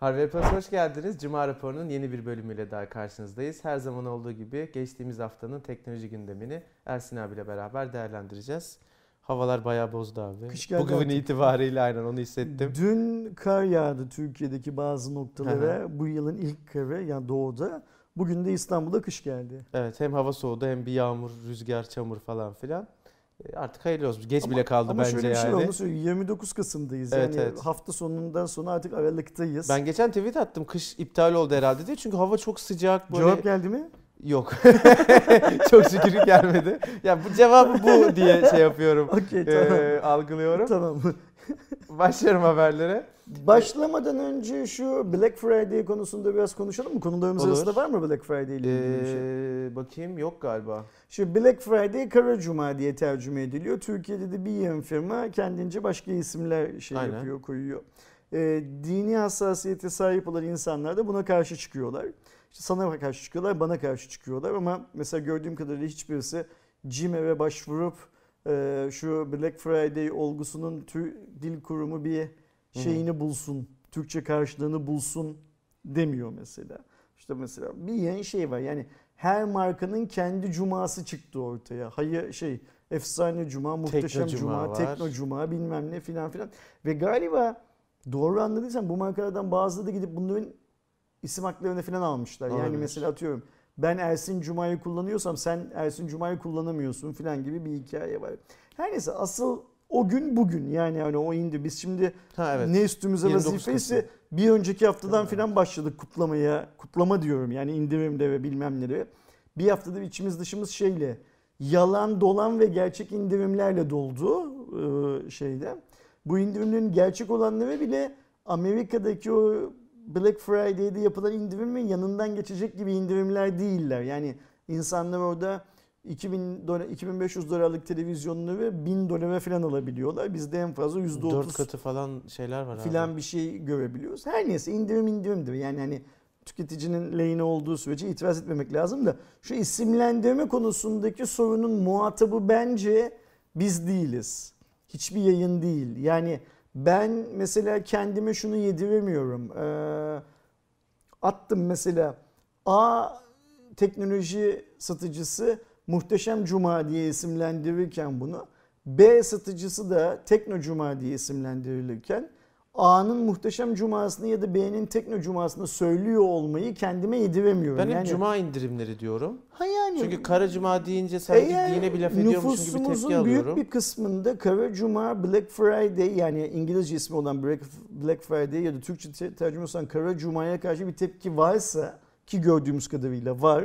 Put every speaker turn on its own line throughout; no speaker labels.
Harvey Plus hoş geldiniz. Cuma raporunun yeni bir bölümüyle daha karşınızdayız. Her zaman olduğu gibi geçtiğimiz haftanın teknoloji gündemini Ersin abiyle beraber değerlendireceğiz. Havalar bayağı bozdu abi.
Kış geldi
Bugün
artık.
itibariyle aynen onu hissettim.
Dün kar yağdı Türkiye'deki bazı noktalara. bu yılın ilk karı yani doğuda. Bugün de İstanbul'da kış geldi.
Evet hem hava soğudu hem bir yağmur, rüzgar, çamur falan filan. E, Artık hayırlı olsun. Geç
Ama-
bile kaldı
Ama
bence
şöyle bir şey
yani.
onu söyleyeyim. 29 Kasım'dayız.
Evet,
yani
evet.
hafta sonundan sonra artık Aralık'tayız.
Ben geçen tweet attım kış iptal oldu herhalde diye. Çünkü hava çok sıcak böyle.
Cevap geldi mi?
Yok. çok şükür gelmedi. Ya bu cevabı bu diye şey yapıyorum.
Okey tamam.
e, algılıyorum.
tamam.
Başlıyorum haberlere.
Başlamadan önce şu Black Friday konusunda biraz konuşalım mı? Konularımız
Olur.
arasında var mı Black Friday ile ilgili bir şey?
Ee, bakayım yok galiba.
Şu Black Friday Kara Cuma diye tercüme ediliyor. Türkiye'de de bir yığın firma kendince başka isimler şey
Aynen.
yapıyor, koyuyor. Ee, dini hassasiyete sahip olan insanlar da buna karşı çıkıyorlar. İşte sana karşı çıkıyorlar, bana karşı çıkıyorlar ama mesela gördüğüm kadarıyla hiçbirisi CİMER'e başvurup e, şu Black Friday olgusunun tü- dil kurumu bir şeyini bulsun, Türkçe karşılığını bulsun demiyor mesela. İşte mesela bir yeni şey var yani her markanın kendi cuması çıktı ortaya. Hayır şey efsane cuma, muhteşem
Tekno
cuma,
Cuma var.
tekno cuma bilmem ne filan filan. Ve galiba doğru anladıysam bu markalardan bazıları da gidip bunların isim haklarını filan almışlar. Yani
Olabilir.
mesela atıyorum ben Ersin Cuma'yı kullanıyorsam sen Ersin Cuma'yı kullanamıyorsun filan gibi bir hikaye var. Her neyse asıl o gün bugün yani hani o indi. Biz şimdi
Ha evet.
ne üstümüze
29
vazifeyse bir önceki haftadan
Evet.
filan başladık kutlamaya. Kutlama diyorum yani indirimde ve bilmem ne de. Bir haftada içimiz dışımız şeyle yalan dolan ve gerçek indirimlerle doldu e, şeyde. Bu indirimlerin gerçek olanları bile Amerika'daki o Black Friday'de yapılan indirimin yanından geçecek gibi indirimler değiller. Yani insanlar orada 2000 dolar, 2500 dolarlık televizyonları 1000 dolara falan alabiliyorlar. Bizde en fazla %30
Dört katı falan şeyler var abi.
filan bir şey görebiliyoruz. Her neyse indirim indirimdir. Yani hani tüketicinin lehine olduğu sürece itiraz etmemek lazım da şu isimlendirme konusundaki sorunun muhatabı bence biz değiliz. Hiçbir yayın değil. Yani ben mesela kendime şunu yediremiyorum. Ee, attım mesela A teknoloji satıcısı Muhteşem Cuma diye isimlendirirken bunu B satıcısı da Tekno Cuma diye isimlendirilirken A'nın Muhteşem Cumasını ya da B'nin Tekno Cumasını söylüyor olmayı kendime yediremiyorum.
Ben hep
yani,
cuma indirimleri diyorum.
ha yani,
Çünkü kara cuma deyince sanki
eğer
dine bir laf ediyormuşum gibi tepki
nüfusumuzun
alıyorum.
büyük bir kısmında Kara Cuma, Black Friday yani İngilizce ismi olan Black, Black Friday ya da Türkçe te- tercümesi olan Kara Cuma'ya karşı bir tepki varsa ki gördüğümüz kadarıyla var.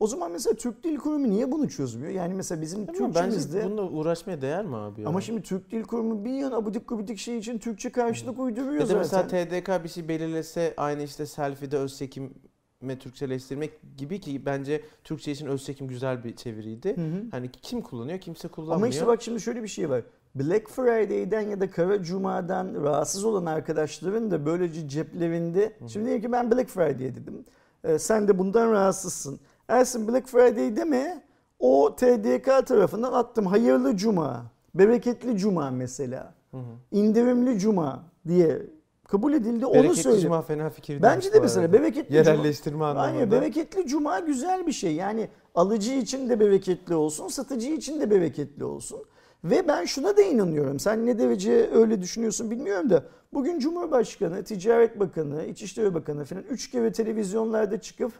O zaman mesela Türk Dil Kurumu niye bunu çözmüyor? Yani mesela bizim
Ama
Türkçemizde...
bence bununla uğraşmaya değer mi abi? ya?
Ama şimdi Türk Dil Kurumu bir yan abidik gubidik şey için Türkçe karşılık uyduruyor
da
zaten.
mesela TDK bir şey belirlese aynı işte selfie'de öz çekime Türkçeleştirmek gibi ki bence Türkçe için öz çekim güzel bir çeviriydi.
Hı hı.
Hani kim kullanıyor kimse kullanmıyor.
Ama işte bak şimdi şöyle bir şey var. Black Friday'den ya da Kara Cuma'dan rahatsız olan arkadaşların da böylece ceplerinde... Şimdi diyelim ki ben Black Friday dedim. Ee, sen de bundan rahatsızsın. Ersin Black Friday deme. O TDK tarafından attım. Hayırlı Cuma, bereketli Cuma mesela.
Hı hı.
indirimli Cuma diye kabul edildi. Onu
Bereketli
söyle.
cuma fena fikir
Bence de mesela bereketli Cuma.
Yerelleştirme anlamında.
Aynen bereketli cuma güzel bir şey. Yani alıcı için de bereketli olsun, satıcı için de bereketli olsun. Ve ben şuna da inanıyorum. Sen ne derece öyle düşünüyorsun bilmiyorum da. Bugün Cumhurbaşkanı, Ticaret Bakanı, İçişleri Bakanı falan üç kere televizyonlarda çıkıp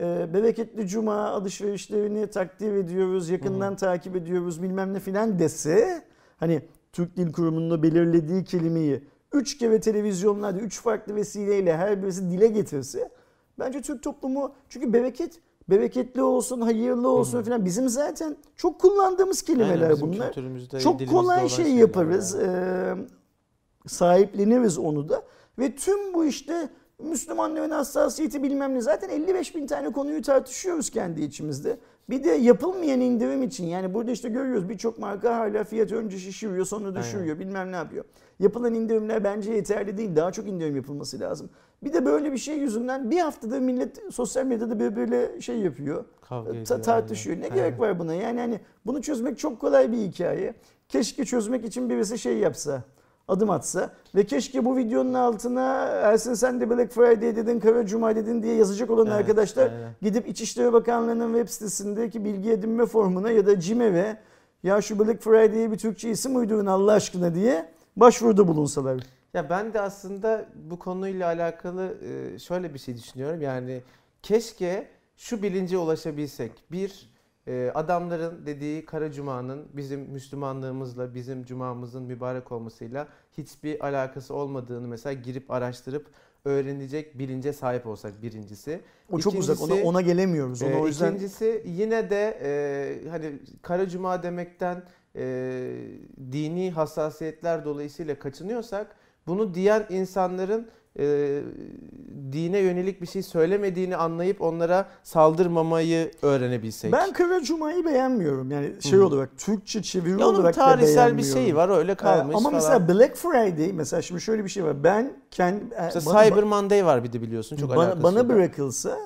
e, bereketli cuma alışverişlerini takdir ediyoruz, yakından takip ediyoruz bilmem ne filan dese hani Türk Dil Kurumu'nun belirlediği kelimeyi üç kere televizyonlarda üç farklı vesileyle her birisi dile getirse bence Türk toplumu çünkü bereket bereketli olsun, hayırlı olsun falan bizim zaten çok kullandığımız kelimeler
Aynen,
bunlar. Çok kolay şey yaparız.
yani.
Ee, sahipleniriz onu da. Ve tüm bu işte Müslümanların hassasiyeti bilmem ne. Zaten 55 bin tane konuyu tartışıyoruz kendi içimizde. Bir de yapılmayan indirim için yani burada işte görüyoruz birçok marka hala fiyat önce şişiriyor sonra düşürüyor bilmem ne yapıyor. Yapılan indirimler bence yeterli değil. Daha çok indirim yapılması lazım. Bir de böyle bir şey yüzünden bir haftada millet sosyal medyada birbiriyle şey yapıyor.
Kavga
Ta-
ediyor,
tartışıyor.
aynen.
Ne gerek var buna? Yani hani bunu çözmek çok kolay bir hikaye. Keşke çözmek için birisi şey yapsa. Adım atsa ve keşke bu videonun altına Ersin sen de Black Friday dedin, Kara Cuma dedin diye yazacak olan
Evet,
arkadaşlar
aynen.
gidip İçişleri Bakanlığı'nın web sitesindeki bilgi edinme formuna ya da CİMEV'e ya şu Black Friday'e bir Türkçe isim uydurun Allah aşkına diye başvuruda bulunsalar.
Ya ben de aslında bu konuyla alakalı e, şöyle bir şey düşünüyorum. Yani keşke şu bilince ulaşabilsek. Bir, e, adamların dediği Kara Cuma'nın bizim Müslümanlığımızla, bizim Cuma'mızın mübarek olmasıyla hiçbir alakası olmadığını mesela girip araştırıp öğrenecek bilince sahip olsak birincisi.
O çok uzak ona,
İkincisi-
ona gelemiyoruz. Ona
Ee,
o yüzden
İkincisi yine de e, hani Kara Cuma demekten e, dini hassasiyetler dolayısıyla kaçınıyorsak bunu diyen insanların e, dine yönelik bir şey söylemediğini anlayıp onlara saldırmamayı öğrenebilsek.
ben Kara Cuma'yı beğenmiyorum. Yani şey
Hı.
olarak Türkçe çeviri
Ya
olarak da
tarihsel bir
beğenmiyorum.
şeyi var öyle
Ee,
kalmış
Ama
falan.
mesela Black Friday mesela şimdi şöyle bir şey var. Ben kendi
Mesela Cyber Monday var bir de biliyorsun çok
bana,
alakası
bana bırakılsa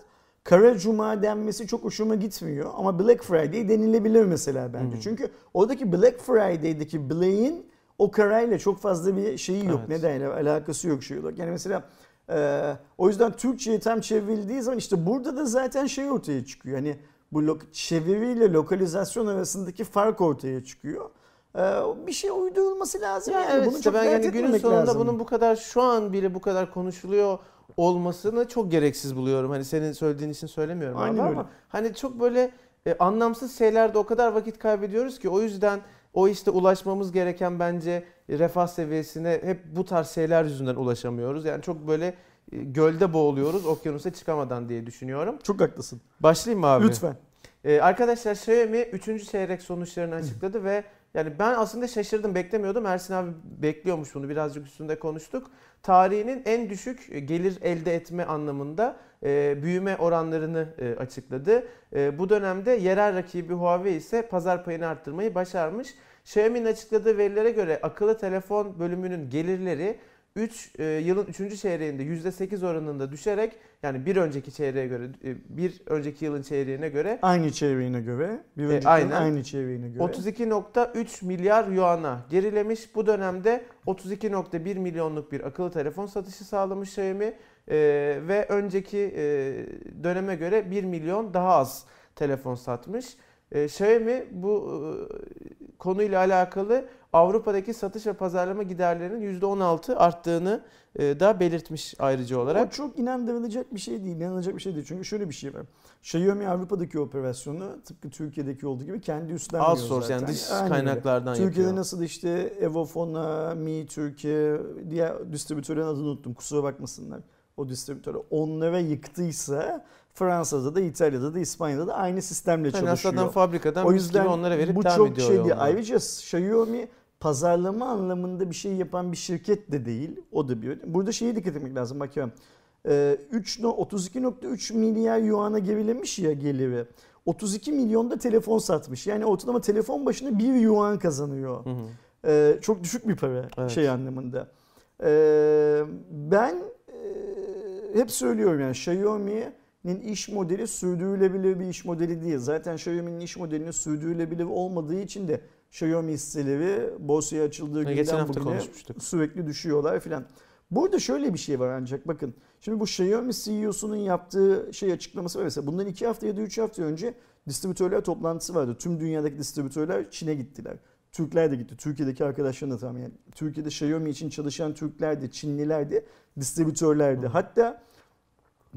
Kara Cuma denmesi çok hoşuma gitmiyor ama Black Friday denilebilir mesela bence.
Hı.
Çünkü oradaki Black Friday'deki Black'in o karayla çok fazla bir şeyi yok.
Evet.
Ne derler alakası yok şey olarak. Yani mesela e, o yüzden Türkçe'ye tam çevrildiği zaman işte burada da zaten şey ortaya çıkıyor. Hani bu lo- çeviriyle lokalizasyon arasındaki fark ortaya çıkıyor. E, bir şey uydurulması lazım.
Ya
yani.
evet
Bunu
işte
çok
ben yani günün sonunda
lazım.
bunun bu kadar şu an bile bu kadar konuşuluyor olmasını çok gereksiz buluyorum. Hani senin söylediğin için söylemiyorum
Aynen
abi
öyle.
ama hani çok böyle e, anlamsız şeylerde o kadar vakit kaybediyoruz ki o yüzden o işte ulaşmamız gereken bence refah seviyesine hep bu tarz şeyler yüzünden ulaşamıyoruz. Yani çok böyle e, gölde boğuluyoruz okyanusa çıkamadan diye düşünüyorum.
Çok haklısın.
Başlayayım mı abi?
Lütfen.
Ee, arkadaşlar Xiaomi 3. çeyrek sonuçlarını açıkladı ve yani ben aslında şaşırdım beklemiyordum. Ersin abi bekliyormuş bunu birazcık üstünde konuştuk. Tarihinin en düşük gelir elde etme anlamında e, büyüme oranlarını e, açıkladı. E, bu dönemde yerel rakibi Huawei ise pazar payını arttırmayı başarmış. Xiaomi'nin açıkladığı verilere göre akıllı telefon bölümünün gelirleri 3 yılın 3. çeyreğinde %8 oranında düşerek yani bir önceki çeyreğe göre e, bir önceki yılın çeyreğine göre
Aynı çevreye göre. Bir
E,
önceki
aynen.
aynı çevreye göre.
32.3 milyar yuana gerilemiş. Bu dönemde 32.1 milyonluk bir akıllı telefon satışı sağlamış Xiaomi Ee, ve önceki e, döneme göre 1 milyon daha az telefon satmış. Ee, Xiaomi bu e, konuyla alakalı Avrupa'daki satış ve pazarlama giderlerinin %16 arttığını e, da belirtmiş ayrıca
O
olarak.
çok inandırılacak bir şey değil, inanılacak bir şey değil. Çünkü şöyle bir şey var. Xiaomi Avrupa'daki operasyonu tıpkı Türkiye'deki olduğu gibi kendi üstlenmiyor
Outsource
zaten.
yani dış
öyle.
kaynaklardan
Türkiye'de
yapıyor.
nasıl işte Evofona, Mi Türkiye, diğer distribütörlerin adını unuttum kusura bakmasınlar. O distribütörü onlara yıktıysa Fransa'da da İtalya'da da İspanya'da da aynı sistemle
Yani
çalışıyor.
aslında fabrikadan
O yüzden
onlara verip
bu çok şey
yoluna.
Ayrıca Xiaomi pazarlama anlamında bir şey yapan bir şirket de değil. O da bir. Burada şeye dikkat etmek lazım. Bakıyorum. Ee, 3 no- 32.3 milyar yuana gerilemiş ya geliri. 32 milyonda telefon satmış. Yani ortalama telefon başına 1 yuan kazanıyor.
Hı hı.
Ee, çok düşük bir para
Evet.
şey anlamında. Ee, ben e, hep söylüyorum yani Xiaomi'nin iş modeli sürdürülebilir bir iş modeli değil. Zaten Xiaomi'nin iş modelinin sürdürülebilir olmadığı için de Xiaomi hisseleri borsaya açıldığı
Geçen
günden
hafta
bugüne sürekli düşüyorlar filan. Burada şöyle bir şey var ancak bakın. Şimdi bu Xiaomi CEO'sunun yaptığı şey açıklaması var. Mesela bundan iki hafta ya da üç hafta önce distribütörler toplantısı vardı. Tüm dünyadaki distribütörler Çin'e gittiler. Türkler de gitti. Türkiye'deki arkadaşlarına tamam yani. Türkiye'de Xiaomi için çalışan Türkler de, Çinliler de, distribütörler de. Hatta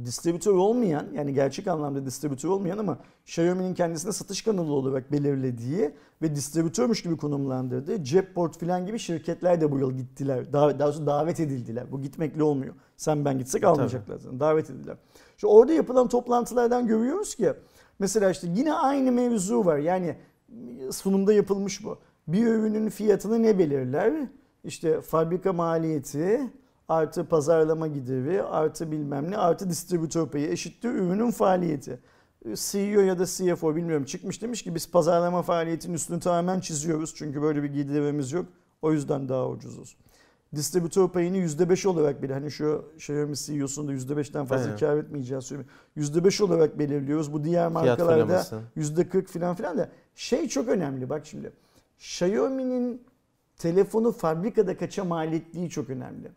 distribütör olmayan yani gerçek anlamda distribütör olmayan ama Xiaomi'nin kendisine satış kanalı olarak belirlediği ve distribütörmüş gibi konumlandırdığı Jetport falan gibi şirketler de bu yıl gittiler. Daha, daha doğrusu davet edildiler. Bu gitmekle olmuyor. Sen ben gitsek almayacaklar zaten. Davet edildiler. İşte orada yapılan toplantılardan görüyoruz ki mesela işte yine aynı mevzu var. Yani sunumda yapılmış bu. Bir ürünün fiyatını ne belirler? İşte fabrika maliyeti artı pazarlama gideri artı bilmem ne artı distribütör payı eşittir ürünün faaliyeti. CEO ya da CFO bilmiyorum çıkmış demiş ki biz pazarlama faaliyetinin üstünü tamamen çiziyoruz. Çünkü böyle bir giderimiz yok. O yüzden daha ucuzuz. Distribütör payını %5 olarak bile hani şu Xiaomi CEO'sunda %5'ten fazla
Aynen.
kar etmeyeceğiz söyleyeyim. %5 olarak belirliyoruz. Bu diğer markalarda
fırlaması.
%40 falan filan da şey çok önemli bak şimdi. Xiaomi'nin telefonu fabrikada kaça mal ettiği çok önemli.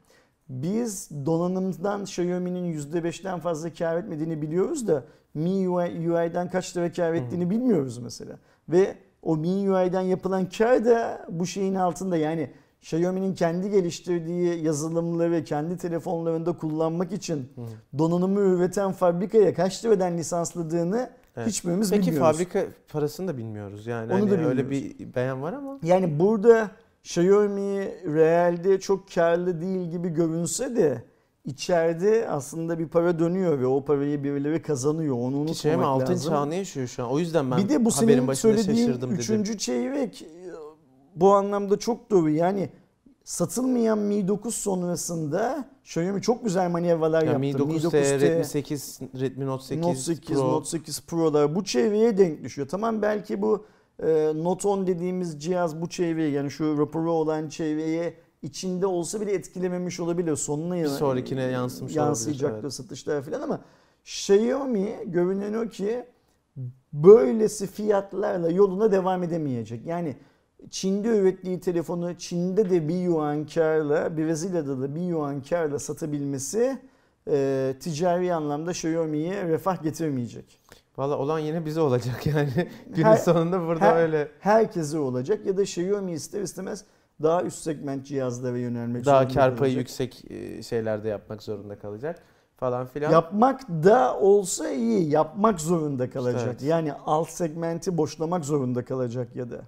Biz donanımdan Xiaomi'nin %5'ten fazla kar etmediğini biliyoruz da UI'den kaç lira kar ettiğini bilmiyoruz mesela. Ve o MIUI'den yapılan kar da bu şeyin altında yani Xiaomi'nin kendi geliştirdiği yazılımları kendi telefonlarında kullanmak için donanımı üreten fabrikaya kaç liradan lisansladığını
Evet.
hiçbirimiz
Peki
bilmiyoruz.
fabrika parasını da bilmiyoruz yani.
Onu
Hani
da
öyle bir beyan var ama.
Yani burada Xiaomi realde çok karlı değil gibi görünse de içeride aslında bir para dönüyor ve o parayı birileri kazanıyor. Onu unutmamak
Xiaomi altın
lazım.
çağını yaşıyor şu an. O yüzden ben
bir de bu
haberin
senin
başında
söylediğin
şaşırdım dedim.
üçüncü çeyrek e, bu anlamda çok doğru. Yani satılmayan Mi 9 sonrasında Xiaomi çok güzel manevralar
Ya
yaptı.
Mi 9T, Redmi 8, Redmi Note 8,
Note 8,
Pro.
Note 8 Pro'lar bu çevreye denk düşüyor. Tamam belki bu e, Note 10 dediğimiz cihaz bu çevreye yani şu raporu olan çevreye içinde olsa bile etkilememiş olabilir. Sonuna
Bir sonrakine yansımış
yansıyacaktır
olabilir, evet.
falan ama Xiaomi görünen o ki böylesi fiyatlarla yoluna devam edemeyecek. Yani Çin'de ürettiği telefonu Çin'de de bir yuan karla, Brezilya'da da bir yuan karla satabilmesi e, ticari anlamda Xiaomi'ye refah getirmeyecek.
Valla olan yine bize olacak yani. Günün
Her-
sonunda burada
her-
öyle
Herkese olacak ya da Xiaomi ister istemez daha üst segment cihazlara yönelmek
daha
zorunda
kar payı yüksek e, şeylerde yapmak zorunda kalacak falan filan.
Yapmak da olsa iyi, yapmak zorunda kalacak.
Evet.
Yani alt segmenti boşlamak zorunda kalacak ya da.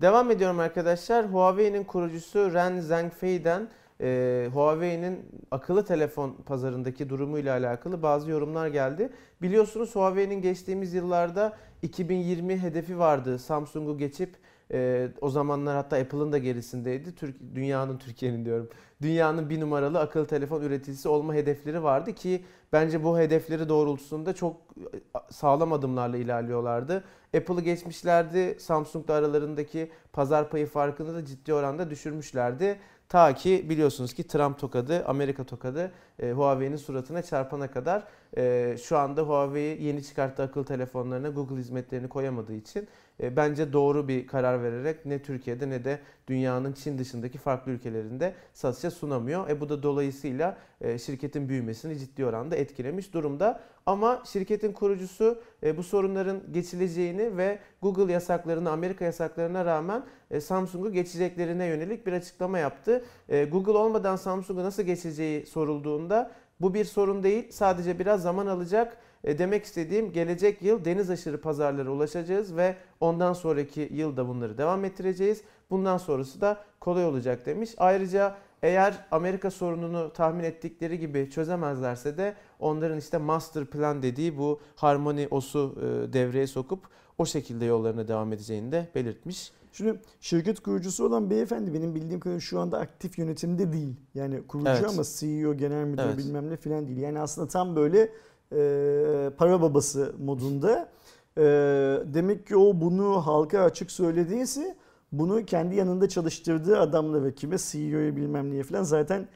Devam ediyorum arkadaşlar. Huawei'nin kurucusu Ren Zhengfei'den e, Huawei'nin akıllı telefon pazarındaki durumuyla alakalı bazı yorumlar geldi. Biliyorsunuz Huawei'nin geçtiğimiz yıllarda 2020 hedefi vardı. Samsung'u geçip e, o zamanlar hatta Apple'ın da gerisindeydi. Türk, dünyanın, Türkiye'nin diyorum. Dünyanın bir numaralı akıllı telefon üreticisi olma hedefleri vardı ki bence bu hedefleri doğrultusunda çok e, sağlam adımlarla ilerliyorlardı. Apple'ı geçmişlerdi. Samsung'la aralarındaki pazar payı farkını da ciddi oranda düşürmüşlerdi. Ta ki biliyorsunuz ki Trump tokadı, Amerika tokadı e, Huawei'nin suratına çarpana kadar e, şu anda Huawei yeni çıkarttığı akıllı telefonlarına Google hizmetlerini koyamadığı için e, bence doğru bir karar vererek ne Türkiye'de ne de dünyanın Çin dışındaki farklı ülkelerinde satışa sunamıyor. E bu da dolayısıyla e, şirketin büyümesini ciddi oranda etkilemiş durumda. Ama şirketin kurucusu e, bu sorunların geçileceğini ve Google yasaklarına, Amerika yasaklarına rağmen e, Samsung'u geçeceklerine yönelik bir açıklama yaptı. E, Google olmadan Samsung'u nasıl geçeceği sorulduğunda bu bir sorun değil, sadece biraz zaman alacak. E, demek istediğim gelecek yıl deniz aşırı pazarlara ulaşacağız ve ondan sonraki yılda bunları devam ettireceğiz. Bundan sonrası da kolay olacak demiş. Ayrıca eğer Amerika sorununu tahmin ettikleri gibi çözemezlerse de onların işte master plan dediği bu harmoni osu e, devreye sokup o şekilde yollarına devam edeceğini de belirtmiş.
Şimdi şirket kurucusu olan beyefendi benim bildiğim kadarıyla şu anda aktif yönetimde değil. Yani kurucu
Evet.
ama CEO, genel müdür
Evet.
bilmem ne falan değil. Yani aslında tam böyle e, para babası modunda. E, demek ki o bunu halka açık söylediyse bunu kendi yanında çalıştırdığı adamla ve kime CEO'ya bilmem neye falan zaten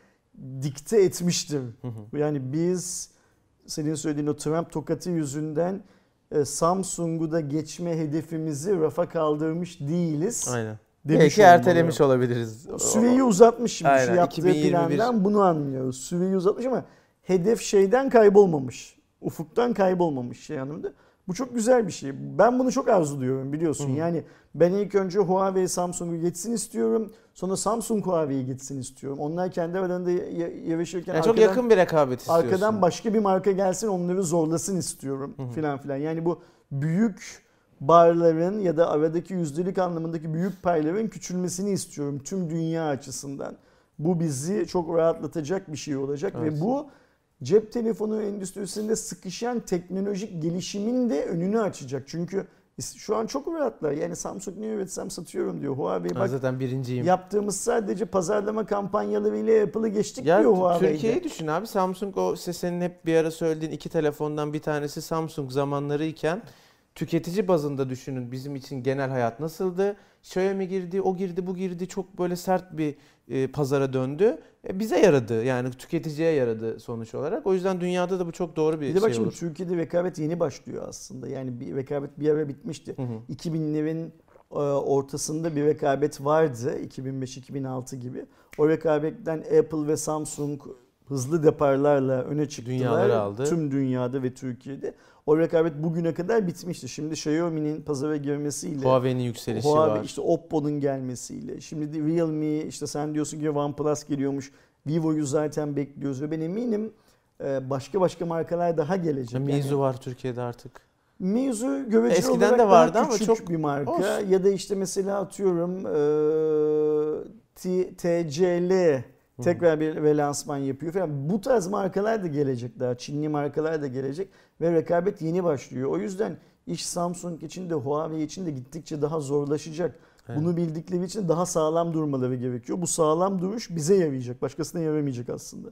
dikte etmiştir.
Hı hı.
Yani biz senin söylediğin o Trump tokatı yüzünden Samsung'u da geçme hedefimizi rafa kaldırmış değiliz.
Aynen.
demiş
Belki ertelemiş olabiliriz.
Süreyi uzatmış şimdi şu
Aynen,
yaptığı
2021.
plandan bunu anlıyoruz. Süreyi uzatmış ama hedef şeyden kaybolmamış. Ufuktan kaybolmamış şey anlamında. Bu çok güzel bir şey. Ben bunu çok arzuluyorum biliyorsun.
Hı.
Yani ben ilk önce Huawei Samsung'u geçsin istiyorum. Sonra Samsung Huawei'yi geçsin istiyorum. Onlar kendi aralarında ya- yarışırken
Yani çok
arkadan-
yakın bir rekabet istiyorsun.
Arkadan başka bir marka gelsin onları zorlasın istiyorum
hı.
filan filan. Yani bu büyük barların ya da aradaki yüzdelik anlamındaki büyük payların küçülmesini istiyorum tüm dünya açısından. Bu bizi çok rahatlatacak bir şey olacak
Evet.
ve bu cep telefonu endüstrisinde sıkışan teknolojik gelişimin de önünü açacak. Çünkü şu an çok rahatlar. Yani Samsung ne üretsem satıyorum diyor. Huawei bak
zaten birinciyim.
yaptığımız sadece pazarlama kampanyalarıyla Apple'ı geçtik
Ya
diyor Huawei'de.
Türkiye'yi düşün abi. Samsung o senin hep bir ara söylediğin iki telefondan bir tanesi Samsung zamanları iken tüketici bazında düşünün bizim için genel hayat nasıldı? Xiaomi girdi, o girdi, bu girdi. Çok böyle sert bir e, pazara döndü. E, bize yaradı. Yani tüketiciye yaradı sonuç olarak. O yüzden dünyada da bu çok doğru bir
Bir de bak
şey
şimdi
olur.
Türkiye'de rekabet yeni başlıyor aslında. Yani bir rekabet bir ara bitmişti.
Hı hı.
2000'lerin e, ortasında bir rekabet vardı 2005-2006 gibi. O rekabetten Apple ve Samsung hızlı deparlarla öne çıktılar.
Dünyaları aldı.
Tüm dünyada ve Türkiye'de. O rekabet bugüne kadar bitmişti. Şimdi Xiaomi'nin pazara girmesiyle
Huawei'nin yükselişi
Huawei,
var.
işte Oppo'nun gelmesiyle. Şimdi de Realme işte sen diyorsun ki OnePlus geliyormuş. Vivo'yu zaten bekliyoruz ve ben eminim e, başka başka markalar daha gelecek.
Meizu
Yani
var Türkiye'de artık.
Meizu göreceli
Eskiden
olarak
de vardı ama çok-
bir marka.
Olsun.
Ya da işte mesela atıyorum e, TCL tekrar bir relansman yapıyor falan. Bu tarz markalar da gelecek daha. Çinli markalar da gelecek ve rekabet yeni başlıyor. O yüzden iş Samsung için de Huawei için de gittikçe daha zorlaşacak.
Evet.
Bunu bildikleri için daha sağlam durmaları gerekiyor. Bu sağlam duruş bize yarayacak. Başkasına yaramayacak aslında.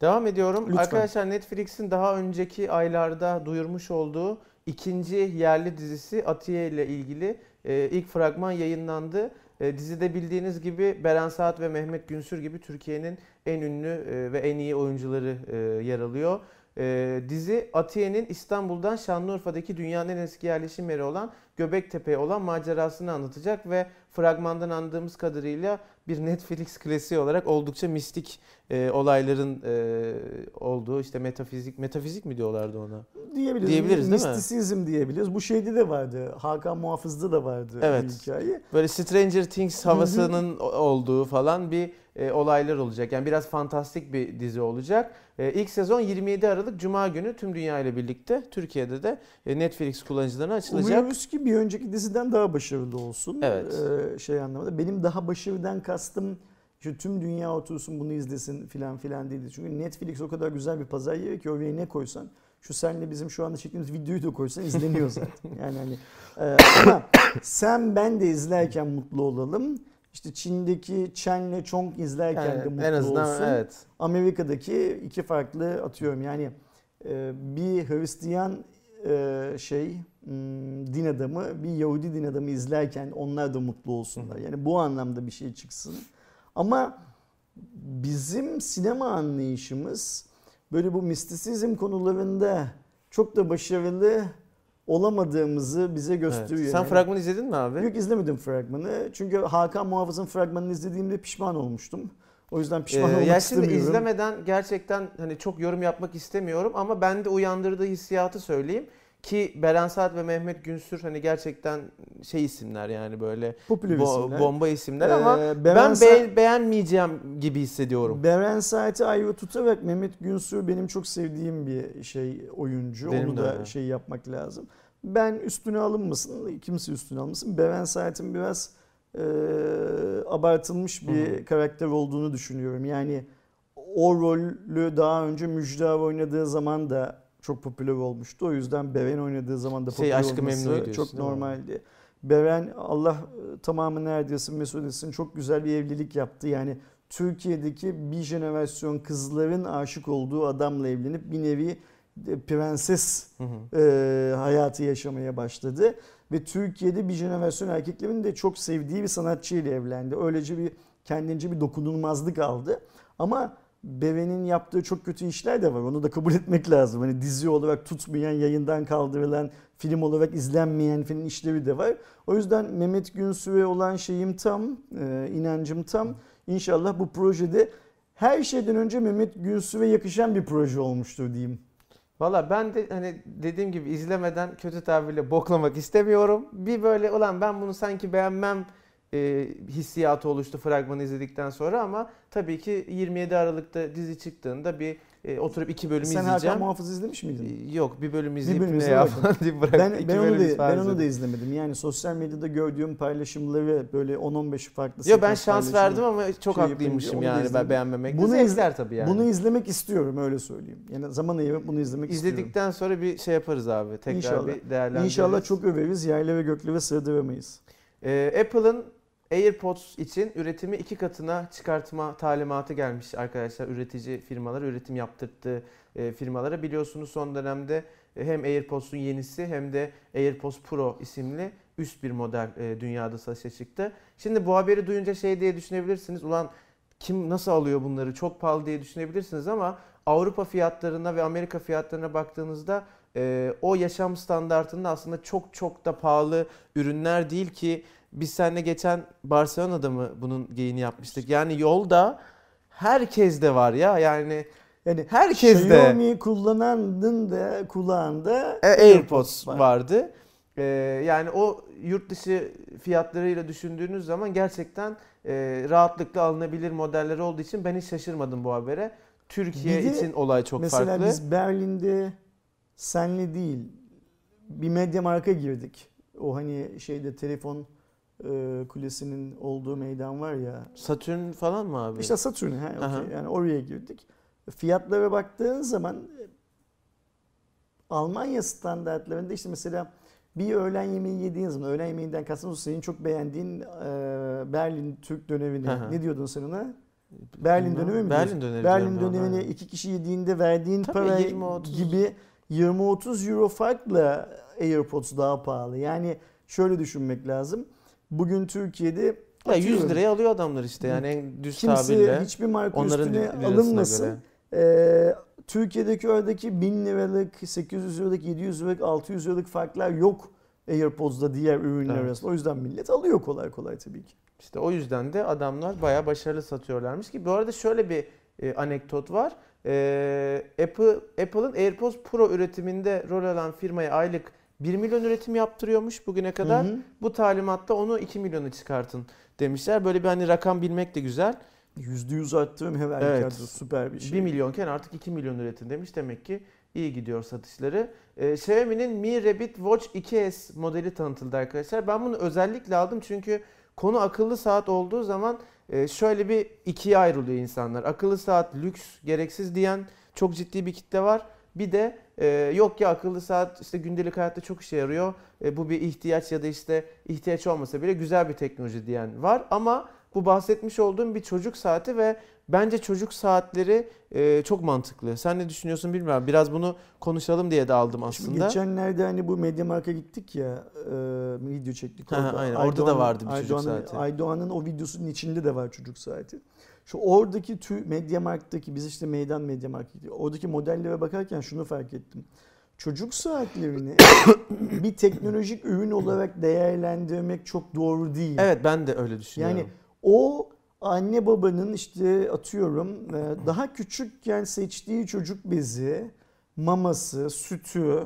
Devam ediyorum.
Lütfen.
Arkadaşlar Netflix'in daha önceki aylarda duyurmuş olduğu ikinci yerli dizisi Atiye ile ilgili e, ilk fragman yayınlandı. E, dizide bildiğiniz gibi Beren Saat ve Mehmet Günsür gibi Türkiye'nin en ünlü e, ve en iyi oyuncuları e, yer alıyor. E, dizi Atiye'nin İstanbul'dan Şanlıurfa'daki dünyanın en eski yerleşim yeri olan Göbektepe'ye olan macerasını anlatacak ve fragmandan andığımız kadarıyla bir Netflix klasiği olarak oldukça mistik e, olayların e, olduğu işte metafizik metafizik mi diyorlardı ona?
Diyebiliriz.
Diyebiliriz, değil mi?
Mistisizm diyebiliriz. Bu şeyde de vardı. Hakan Muhafız'da da vardı
Evet.
bu hikaye.
Böyle Stranger Things havasının olduğu falan bir e, olaylar olacak. Yani biraz fantastik bir dizi olacak. E, ilk sezon 27 Aralık Cuma günü tüm dünya ile birlikte Türkiye'de de e, Netflix kullanıcılarına açılacak.
Umuyoruz ki bir önceki diziden daha başarılı olsun.
Evet.
Ee, şey anlamında. Benim daha başarıdan kastım şu tüm dünya otursun bunu izlesin filan filan değildi. Çünkü Netflix o kadar güzel bir pazar yeri ki oraya ne koysan şu senle bizim şu anda çektiğimiz videoyu da koysan izleniyor zaten. Yani hani e, ama sen ben de izlerken mutlu olalım. İşte Çin'deki Chen'le Chong izlerken
Yani
de mutlu
en azından
olsun.
evet.
Amerika'daki iki farklı atıyorum yani e, bir Hristiyan e, şey din adamı bir Yahudi din adamı izlerken onlar da mutlu olsunlar. Yani bu anlamda bir şey çıksın. Ama bizim sinema anlayışımız böyle bu mistisizm konularında çok da başarılı olamadığımızı bize gösteriyor.
Evet. Sen
Yani-
fragmanı izledin mi abi?
Yok izlemedim fragmanı. Çünkü Hakan Muhafız'ın fragmanını izlediğimde pişman olmuştum. O yüzden pişman
Ee,
olmak
ya şimdi
istemiyorum.
izlemeden gerçekten hani çok yorum yapmak istemiyorum ama bende uyandırdığı hissiyatı söyleyeyim ki Beren Saat ve Mehmet Günsür hani gerçekten şey isimler yani böyle
Popüler
bo-
isimler.
bomba isimler
Ee,
ama
Beren
ben
Sa-
be- beğenmeyeceğim gibi hissediyorum.
Beren Saat'i ayrı tutarak Mehmet Günsür benim çok sevdiğim bir şey oyuncu.
Benim
Onu
de
da
öyle.
şey yapmak lazım. Ben üstüne alınmasın, kimse üstüne alınmasın. Beren Saat'in biraz e, abartılmış bir
Hı
karakter olduğunu düşünüyorum. Yani o rolü daha önce Müjdat oynadığı zaman da çok popüler olmuştu. O yüzden Beren oynadığı zaman da
Şey,
popüler
Aşk-ı
olması çok normaldi. Beren Allah e, tamamı neredesin mesut etsin çok güzel bir evlilik yaptı. Yani Türkiye'deki bir jenerasyon kızların aşık olduğu adamla evlenip bir nevi e, prenses
Hı hı.
e, hayatı yaşamaya başladı. Ve Türkiye'de bir jenerasyon erkeklerin de çok sevdiği bir sanatçıyla evlendi. Öylece bir kendince bir dokunulmazlık aldı. Ama Beren'in yaptığı çok kötü işler de var. Onu da kabul etmek lazım. Hani dizi olarak tutmayan, yayından kaldırılan, film olarak izlenmeyen film işleri de var. O yüzden Mehmet Günsür'e olan şeyim tam, e, inancım tam. İnşallah bu projede her şeyden önce Mehmet Günsür'e yakışan bir proje olmuştur diyeyim.
Valla ben de hani dediğim gibi izlemeden kötü tabirle boklamak istemiyorum. Bir böyle ulan ben bunu sanki beğenmem e, hissiyatı oluştu fragmanı izledikten sonra ama tabii ki 27 Aralık'ta dizi çıktığında bir e, oturup iki bölüm
Sen Hakan
izleyeceğim.
Muhafız izlemiş miydin?
E, Yok bir bölüm izleyip
bölüm
ne ya falan deyip bırak.
Ben, ben, onu da, ben onu da izlemedim. Yani sosyal medyada gördüğüm paylaşımları böyle 10-15 farklı
Yo ben şans verdim ama çok
şey
haklıymışım yani ben
izledim.
beğenmemekte.
Bunu
Zevkler tabii yani.
Bunu izlemek istiyorum öyle söyleyeyim. Yani zaman ayırıp bunu izlemek istiyorum.
İzledikten sonra bir şey yaparız abi. Tekrar
İnşallah.
bir değerlendiririz.
İnşallah çok överiz. Yayla ve göklere sığdıramayız.
Ee, Apple'ın AirPods için üretimi iki katına çıkartma talimatı gelmiş arkadaşlar. Üretici firmalar üretim yaptırttığı e, firmalara. Biliyorsunuz son dönemde e, hem AirPods'un yenisi hem de AirPods Pro isimli üst bir model e, dünyada satışa çıktı. Şimdi bu haberi duyunca şey diye düşünebilirsiniz. Ulan kim nasıl alıyor bunları? Çok pahalı diye düşünebilirsiniz ama Avrupa fiyatlarına ve Amerika fiyatlarına baktığınızda o yaşam standartında aslında çok çok da pahalı ürünler değil ki biz seninle geçen Barcelona'da mı bunun geyini yapmıştık. Yani yolda herkes de var ya yani
Yani
herkes de
Xiaomi kullananın da kulağında
e, AirPods vardı. E, yani o yurt dışı fiyatlarıyla düşündüğünüz zaman gerçekten e, rahatlıkla alınabilir modeller olduğu için ben hiç şaşırmadım bu habere. Türkiye
Bir de
için olay çok
Mesela
farklı.
biz Berlin'de senle değil bir medya marka girdik. O hani şeyde telefon e, kulesinin olduğu meydan var ya.
Satürn falan mı abi?
İşte Satürn okey.
Aha.
yani oraya girdik. Fiyatlara baktığın zaman e, Almanya standartlarında işte mesela bir öğlen yemeği yediğin zaman öğlen yemeğinden kastım senin çok beğendiğin e, Berlin Türk dönevini
Aha.
ne diyordun sen ona? Berlin dönemi mi
Berlin dönemi
Berlin dönemini
aynen.
iki kişi yediğinde verdiğin
Tabii,
para
20-30.
gibi 20-30 euro farkla AirPods daha pahalı. Yani şöyle düşünmek lazım. Bugün Türkiye'de
ya 100
atıyorum,
liraya alıyor adamlar işte yani en düz
kimse
tabirle.
hiçbir marka
Onların
üstüne alınmasın.
göre.
Ee, Türkiye'deki oradaki 1000 liralık, 800 liralık, 700 liralık, 600 liralık farklar yok AirPods'da diğer ürünler
Evet.
arasında. O yüzden millet alıyor kolay kolay tabii ki.
İşte o yüzden de adamlar bayağı başarılı satıyorlarmış ki bu arada şöyle bir e, anekdot var. E, Apple Apple'ın AirPods Pro üretiminde rol alan firmaya aylık 1 milyon üretim yaptırıyormuş bugüne kadar.
Hı hı.
Bu talimatta onu 2 milyona çıkartın demişler. Böyle bir hani rakam bilmek de güzel.
%100 arttırım her
Evet.
halükarda süper bir şey.
1 milyonken artık 2 milyon üretin demiş. Demek ki iyi gidiyor satışları. Ee, Xiaomi'nin Mi Rabbit Watch 2S modeli tanıtıldı arkadaşlar. Ben bunu özellikle aldım çünkü konu akıllı saat olduğu zaman e, şöyle bir ikiye ayrılıyor insanlar. Akıllı saat lüks, gereksiz diyen çok ciddi bir kitle var. Bir de e, yok ya akıllı saat işte gündelik hayatta çok işe yarıyor. E, bu bir ihtiyaç ya da işte ihtiyaç olmasa bile güzel bir teknoloji diyen var. Ama bu bahsetmiş olduğum bir çocuk saati ve bence çocuk saatleri e, çok mantıklı. Sen ne düşünüyorsun bilmiyorum. Biraz bunu konuşalım diye de aldım
Şimdi
aslında.
geçenlerde hani bu Mediamarkt'a gittik ya e, video çektik orada.
aynen. Orada da vardı bir çocuk
Aydoğan'ın-
saati.
Aydoğan'ın o videosunun içinde de var çocuk saati. Şu oradaki tü Mediamarkt'taki biz işte meydan Mediamarkt gidiyor. Oradaki modellere bakarken şunu fark ettim. Çocuk saatlerini bir teknolojik ürün olarak değerlendirmek çok doğru değil.
Evet ben de öyle düşünüyorum.
Yani o anne babanın işte atıyorum e, daha küçükken seçtiği çocuk bezi, maması, sütü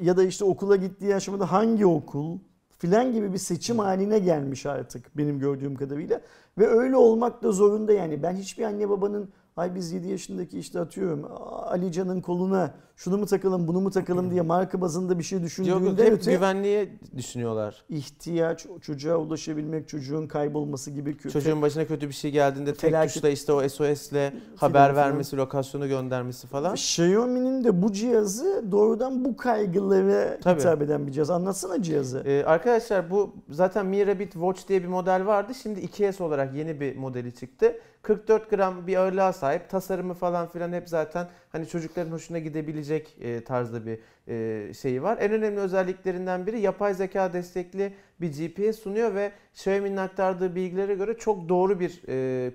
ya da işte okula gittiği aşamada hangi okul filan gibi bir seçim haline gelmiş artık benim gördüğüm kadarıyla. Ve öyle olmak da zorunda yani. Ben hiçbir anne babanın ay biz 7 yaşındaki işte atıyorum Ali Can'ın koluna şunu mu takalım bunu mu takalım diye marka bazında bir şey düşündüğünde
yok, hep
öte
güvenliğe düşünüyorlar.
ihtiyaç, çocuğa ulaşabilmek, çocuğun kaybolması gibi kötü.
Çocuğun başına kötü bir şey geldiğinde tek
Felaket-
tuşla işte o SOS'le haber vermesi, lokasyonu göndermesi falan.
Xiaomi'nin de bu cihazı doğrudan bu kaygılara
Tabii.
hitap eden bir cihaz. Anlatsana cihazı.
Ee, arkadaşlar bu zaten Mi Rabbit Watch diye bir model vardı. Şimdi 2S olarak yeni bir modeli çıktı. 44 gram bir ağırlığa sahip. Tasarımı falan filan hep zaten hani çocukların hoşuna gidebilecek e, tarzda bir e, şeyi var. En önemli özelliklerinden biri yapay zeka destekli bir GPS sunuyor ve Xiaomi'nin aktardığı bilgilere göre çok doğru bir e,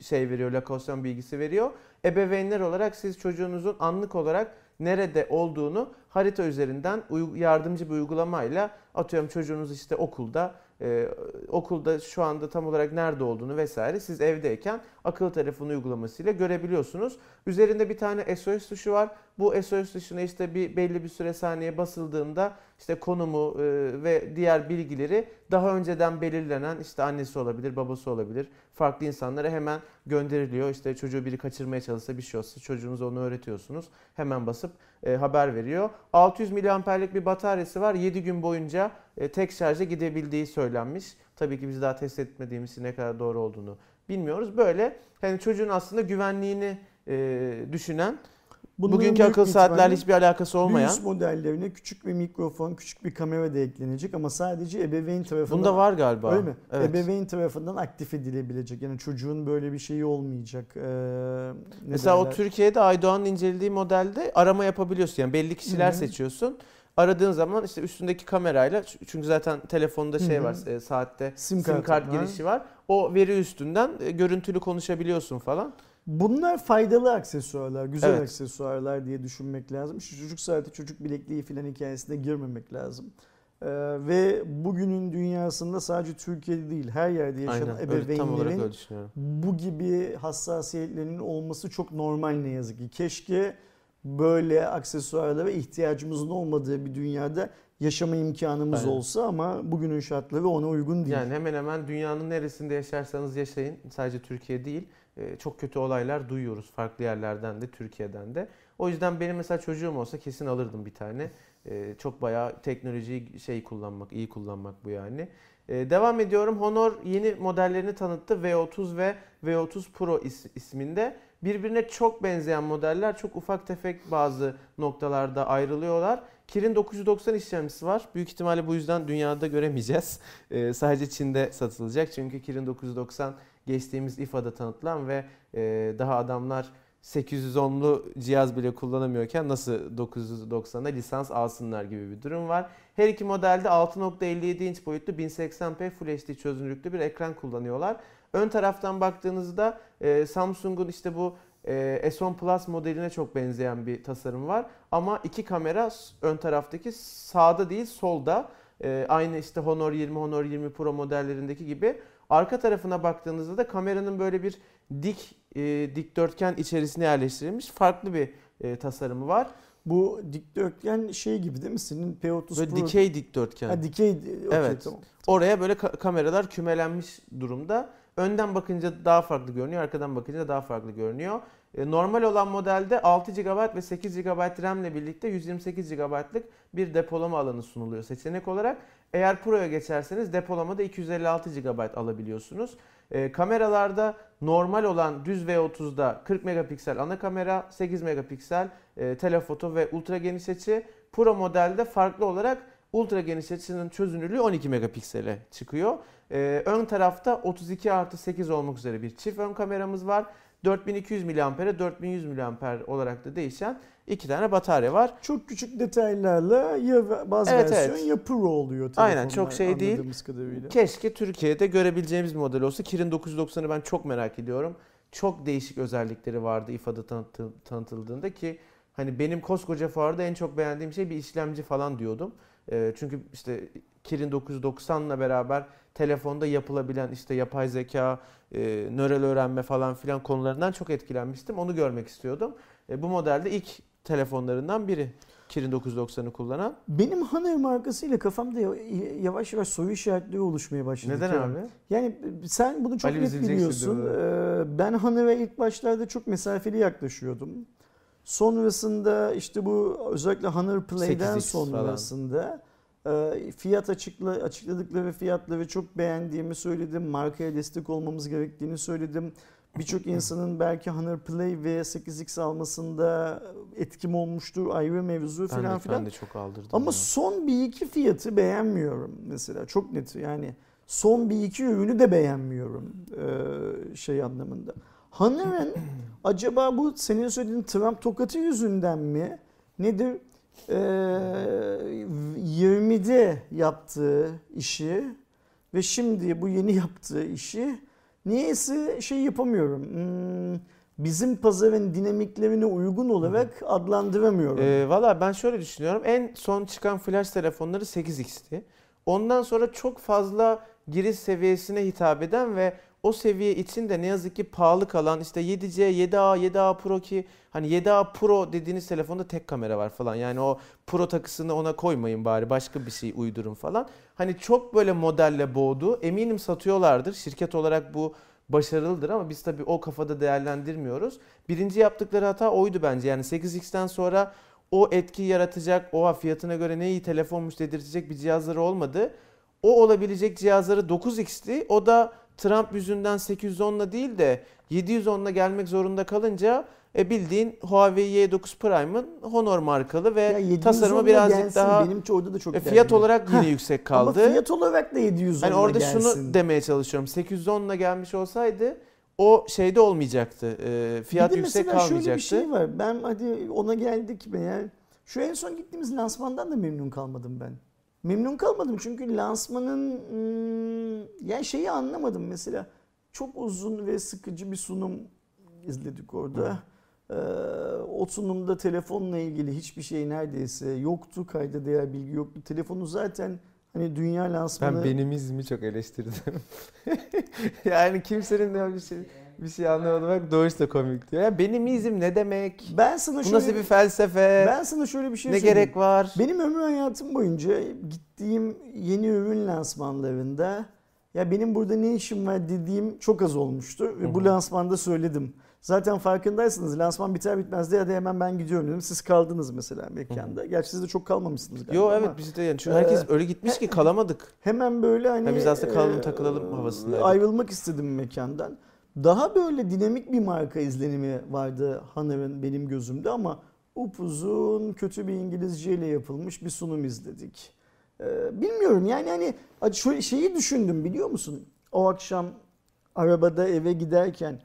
şey veriyor, lokasyon bilgisi veriyor. Ebeveynler olarak siz çocuğunuzun anlık olarak nerede olduğunu harita üzerinden yardımcı bir uygulamayla atıyorum çocuğunuz işte okulda e, okulda şu anda tam olarak nerede olduğunu vesaire siz evdeyken akıllı telefon uygulamasıyla görebiliyorsunuz. Üzerinde bir tane SOS tuşu var. Bu SOS tuşuna işte bir belli bir süre saniye basıldığında işte konumu e, ve diğer bilgileri daha önceden belirlenen işte annesi olabilir, babası olabilir. Farklı insanlara hemen gönderiliyor. İşte çocuğu biri kaçırmaya çalışsa bir şey olsa çocuğunuza onu öğretiyorsunuz. Hemen basıp e, haber veriyor. 600 miliamperlik bir bataryası var. 7 gün boyunca e, tek şarja gidebildiği söylenmiş. Tabii ki biz daha test etmediğimiz ne kadar doğru olduğunu bilmiyoruz. Böyle hani çocuğun aslında güvenliğini düşünen
Bunların
bugünkü akıl saatlerle hiçbir alakası olmayan.
üst modellerine küçük bir mikrofon, küçük bir kamera da eklenecek ama sadece ebeveyn tarafından
Bunda var galiba.
Öyle mi?
Evet.
Ebeveyn tarafından aktif edilebilecek. Yani çocuğun böyle bir şeyi olmayacak. Ee,
Mesela o
derler?
Türkiye'de Aydoğan'ın incelediği modelde arama yapabiliyorsun. Yani belli kişiler
Hı hı.
seçiyorsun. Aradığın zaman işte üstündeki kamerayla çünkü zaten telefonda şey
Hı hı.
var e, saatte
sim,
kart
var.
girişi var. O veri üstünden e, görüntülü konuşabiliyorsun falan.
Bunlar faydalı aksesuarlar, güzel
Evet.
aksesuarlar diye düşünmek lazım. Şu çocuk saati, çocuk bilekliği filan hikayesine girmemek lazım. Ee, ve bugünün dünyasında sadece Türkiye'de değil her yerde yaşayan
Aynen.
Ebeveynlerin
öyle
bu gibi hassasiyetlerinin olması çok normal ne yazık ki. Keşke böyle aksesuarlara ihtiyacımızın olmadığı bir dünyada yaşama imkanımız
Aynen.
olsa ama bugünün şartları ona uygun değil.
Yani hemen hemen dünyanın neresinde yaşarsanız yaşayın. Sadece Türkiye değil. E, Çok kötü olaylar duyuyoruz farklı yerlerden de Türkiye'den de. O yüzden benim mesela çocuğum olsa kesin alırdım bir tane. E, Çok bayağı teknolojiyi şey kullanmak, iyi kullanmak bu yani. E, Devam ediyorum. Honor yeni modellerini tanıttı. V30 ve V30 Pro is- isminde. Birbirine çok benzeyen modeller çok ufak tefek bazı noktalarda ayrılıyorlar. Kirin 990 işlemcisi var. Büyük ihtimalle bu yüzden dünyada göremeyeceğiz. Ee, sadece Çin'de satılacak. Çünkü Kirin 990 geçtiğimiz IFA'da tanıtılan ve e, daha adamlar 810'lu cihaz bile kullanamıyorken nasıl 990'a lisans alsınlar gibi bir durum var. Her iki modelde 6.57 inç boyutlu 1080p Full HD çözünürlüklü bir ekran kullanıyorlar. Ön taraftan baktığınızda e, Samsung'un işte bu e, S10 Plus modeline çok benzeyen bir tasarım var. Ama iki kamera ön taraftaki sağda değil solda. E, aynı işte Honor 20, Honor 20 Pro modellerindeki gibi. Arka tarafına baktığınızda da kameranın böyle bir dik e, dikdörtgen içerisine yerleştirilmiş farklı bir e, tasarımı var.
Bu dikdörtgen şey gibi değil mi? Senin P30
Böyle
Pro...
dikey dikdörtgen.
Ha, dikey. okey,
Evet.
Tamam.
Oraya böyle ka- kameralar kümelenmiş durumda. Önden bakınca daha farklı görünüyor, arkadan bakınca daha farklı görünüyor. E, Normal olan modelde 6 GB ve 8 GB RAM ile birlikte 128 GB'lık bir depolama alanı sunuluyor seçenek olarak. Eğer Pro'ya geçerseniz depolamada 256 GB alabiliyorsunuz. E, kameralarda normal olan düz V30'da 40 megapiksel ana kamera, 8 megapiksel e, telefoto ve ultra geniş açı. Pro modelde farklı olarak ultra geniş açının çözünürlüğü 12 megapiksele çıkıyor. Ön tarafta 32 artı 8 olmak üzere bir çift ön kameramız var. 4200 mAh'e 4100 mAh olarak da değişen iki tane batarya var.
Çok küçük detaylarla ya baz
Evet,
versiyon
evet.
ya Pro oluyor
Aynen, çok şey değil.
kadarıyla.
Keşke Türkiye'de görebileceğimiz bir model olsa. Kirin 990'ı ben çok merak ediyorum. Çok değişik özellikleri vardı IFA'da tanıtı- tanıtıldığında ki hani benim koskoca fuarda en çok beğendiğim şey bir işlemci falan diyordum. Ee, çünkü işte Kirin 990'la beraber telefonda yapılabilen işte yapay zeka, e, nörel öğrenme falan filan konularından çok etkilenmiştim. Onu görmek istiyordum. E, bu modelde ilk telefonlarından biri Kirin 990'ı kullanan.
Benim Honor markasıyla kafamda ya- yavaş yavaş soru işaretleri oluşmaya başladı.
Neden
Kerem.
abi?
Yani sen bunu çok
Ali
net biliyorsun. Ee, Ben Honor'a ilk başlarda çok mesafeli yaklaşıyordum. Sonrasında işte bu özellikle Honor Play'den
8X falan.
Sonrasında e, fiyat açıkla, açıkladıkları fiyatları çok beğendiğimi söyledim. Markaya destek olmamız gerektiğini söyledim. Birçok insanın belki Honor Play ve 8X almasında etkim olmuştur ayrı mevzu
Ben
falan
de,
filan.
ben de çok aldırdım.
Ama
ya.
son bir iki fiyatı beğenmiyorum mesela çok net yani son bir iki ürünü de beğenmiyorum ee, şey anlamında. Honor'ın acaba bu senin söylediğin Trump tokatı yüzünden mi nedir? Ee, 20'de yaptığı işi ve şimdi bu yeni yaptığı işi niyeyse şey yapamıyorum. Hmm, bizim pazarın dinamiklerine uygun olarak adlandıramıyorum.
Ee, Valla ben şöyle düşünüyorum. En son çıkan flash telefonları 8X'ti. Ondan sonra çok fazla giriş seviyesine hitap eden ve o seviye için de ne yazık ki pahalı kalan işte 7C, 7A, 7A Pro ki hani 7A Pro dediğiniz telefonda tek kamera var falan. Yani o Pro takısını ona koymayın bari başka bir şey uydurun falan. Hani çok böyle modelle boğdu. Eminim satıyorlardır. Şirket olarak bu başarılıdır ama biz tabii o kafada değerlendirmiyoruz. Birinci yaptıkları hata oydu bence. Yani 8X'ten sonra o etki yaratacak, o fiyatına göre ne iyi telefonmuş dedirtecek bir cihazları olmadı. O olabilecek cihazları 9X'ti. O da Trump yüzünden 810'la değil de 710'la gelmek zorunda kalınca e bildiğin Huawei Y9 Prime'ın Honor markalı ve
Ya 710'la
tasarımı birazcık
gelsin,
daha
benim orada da çok
e, fiyat
derdim.
olarak yine
Heh,
yüksek
Ama
kaldı.
fiyat olarak da 710
Hani orada
gelsin.
şunu demeye çalışıyorum. 810'la gelmiş olsaydı o şeyde olmayacaktı. E, fiyat
bir de
yüksek
mesela
kalmayacaktı.
şöyle bir şey var. Ben hadi ona geldik mi yani. Şu en son gittiğimiz lansmandan da memnun kalmadım ben. Memnun kalmadım çünkü lansmanın hmm, yani şeyi anlamadım mesela. Çok uzun ve sıkıcı bir sunum izledik orada. Ee, o sunumda telefonla ilgili hiçbir şey neredeyse yoktu. Kayda değer bilgi yoktu. Telefonu zaten hani dünya lansmanı...
Ben benimizmi çok eleştirdim. yani kimsenin de bir şey bir şey anlamadı bak Doğuş da komik diyor. Ya benimizm ne demek?
Ben sana
Bu
şöyle,
nasıl bir felsefe?
ben sana şöyle bir şey
ne
söyleyeyim.
gerek var?
Benim ömrü hayatım boyunca gittiğim yeni ürün lansmanlarında ya benim burada ne işim var dediğim çok az olmuştu. Ve bu lansmanda söyledim. Zaten farkındaysınız lansman biter bitmez de ya da hemen ben gidiyorum dedim. Siz kaldınız mesela mekanda. Gerçi siz de çok kalmamışsınız galiba
Yo
ama
evet biz de yani çünkü herkes
Ee,
öyle gitmiş ki kalamadık.
Hemen böyle hani
Ya biz aslında kalalım,
e,
takılalım havasındaydık.
Ayrılmak istedim mekandan. Daha böyle dinamik bir marka izlenimi vardı Hanar'ın benim gözümde ama upuzun kötü bir İngilizceyle yapılmış bir sunum izledik. Ee, bilmiyorum yani hani şu şeyi düşündüm biliyor musun? O akşam arabada eve giderken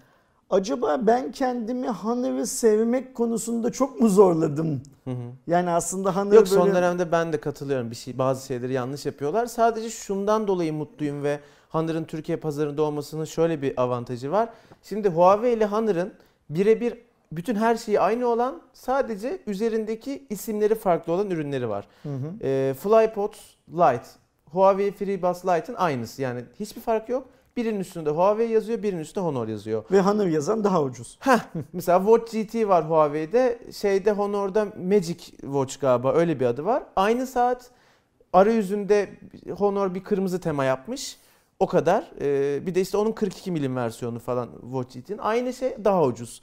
acaba ben kendimi Hanar'ı sevmek konusunda çok mu zorladım?
Hı hı.
Yani aslında Hanar'ı
Yok
böyle...
son dönemde ben de katılıyorum. Bir şey bazı şeyleri yanlış yapıyorlar. Sadece şundan dolayı mutluyum ve Honor'ın Türkiye pazarında olmasının şöyle bir avantajı var. Şimdi Huawei ile Honor'ın birebir bütün her şeyi aynı olan sadece üzerindeki isimleri farklı olan ürünleri var.
Hı hı.
Ee, FlyPods Lite, Huawei FreeBuds Lite'ın aynısı. Yani hiçbir fark yok. Birinin üstünde Huawei yazıyor, birinin üstünde Honor yazıyor.
Ve Hanır yazan daha ucuz.
Heh, mesela Watch GT var Huawei'de. Şeyde Honor'da Magic Watch galiba öyle bir adı var. Aynı saat arayüzünde Honor bir kırmızı tema yapmış. O kadar. Ee, bir de işte onun 42 milim versiyonu falan Watch GT'nin. Aynı şey daha ucuz.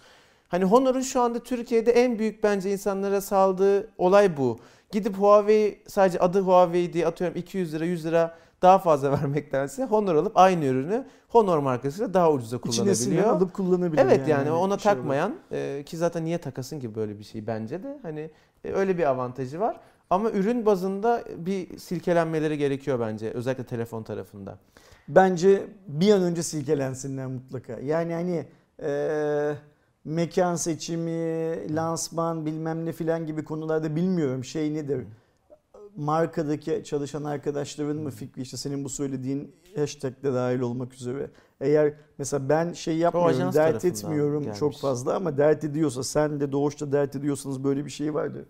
Hani Honor'un şu anda Türkiye'de en büyük bence insanlara saldığı olay bu. Gidip Huawei sadece adı Huawei diye atıyorum 200 lira 100 lira daha fazla vermektense Honor alıp aynı ürünü Honor markasıyla daha ucuza
İçine
kullanabiliyor.
alıp kullanabiliyor.
Evet yani, ona
şey
takmayan e, ki zaten niye takasın ki böyle bir şey bence de hani e, öyle bir avantajı var. Ama ürün bazında bir silkelenmeleri gerekiyor bence özellikle telefon tarafında.
Bence bir an önce silkelensinler mutlaka. Yani hani e, mekan seçimi, lansman bilmem ne filan gibi konularda bilmiyorum şey nedir. Markadaki çalışan arkadaşların mı fikri işte senin bu söylediğin hashtag'de dahil olmak üzere. Eğer mesela ben şey yapmıyorum, dert etmiyorum
gelmiş.
çok fazla ama dert ediyorsa sen de Doğuş'ta dert ediyorsanız böyle bir şey vardı.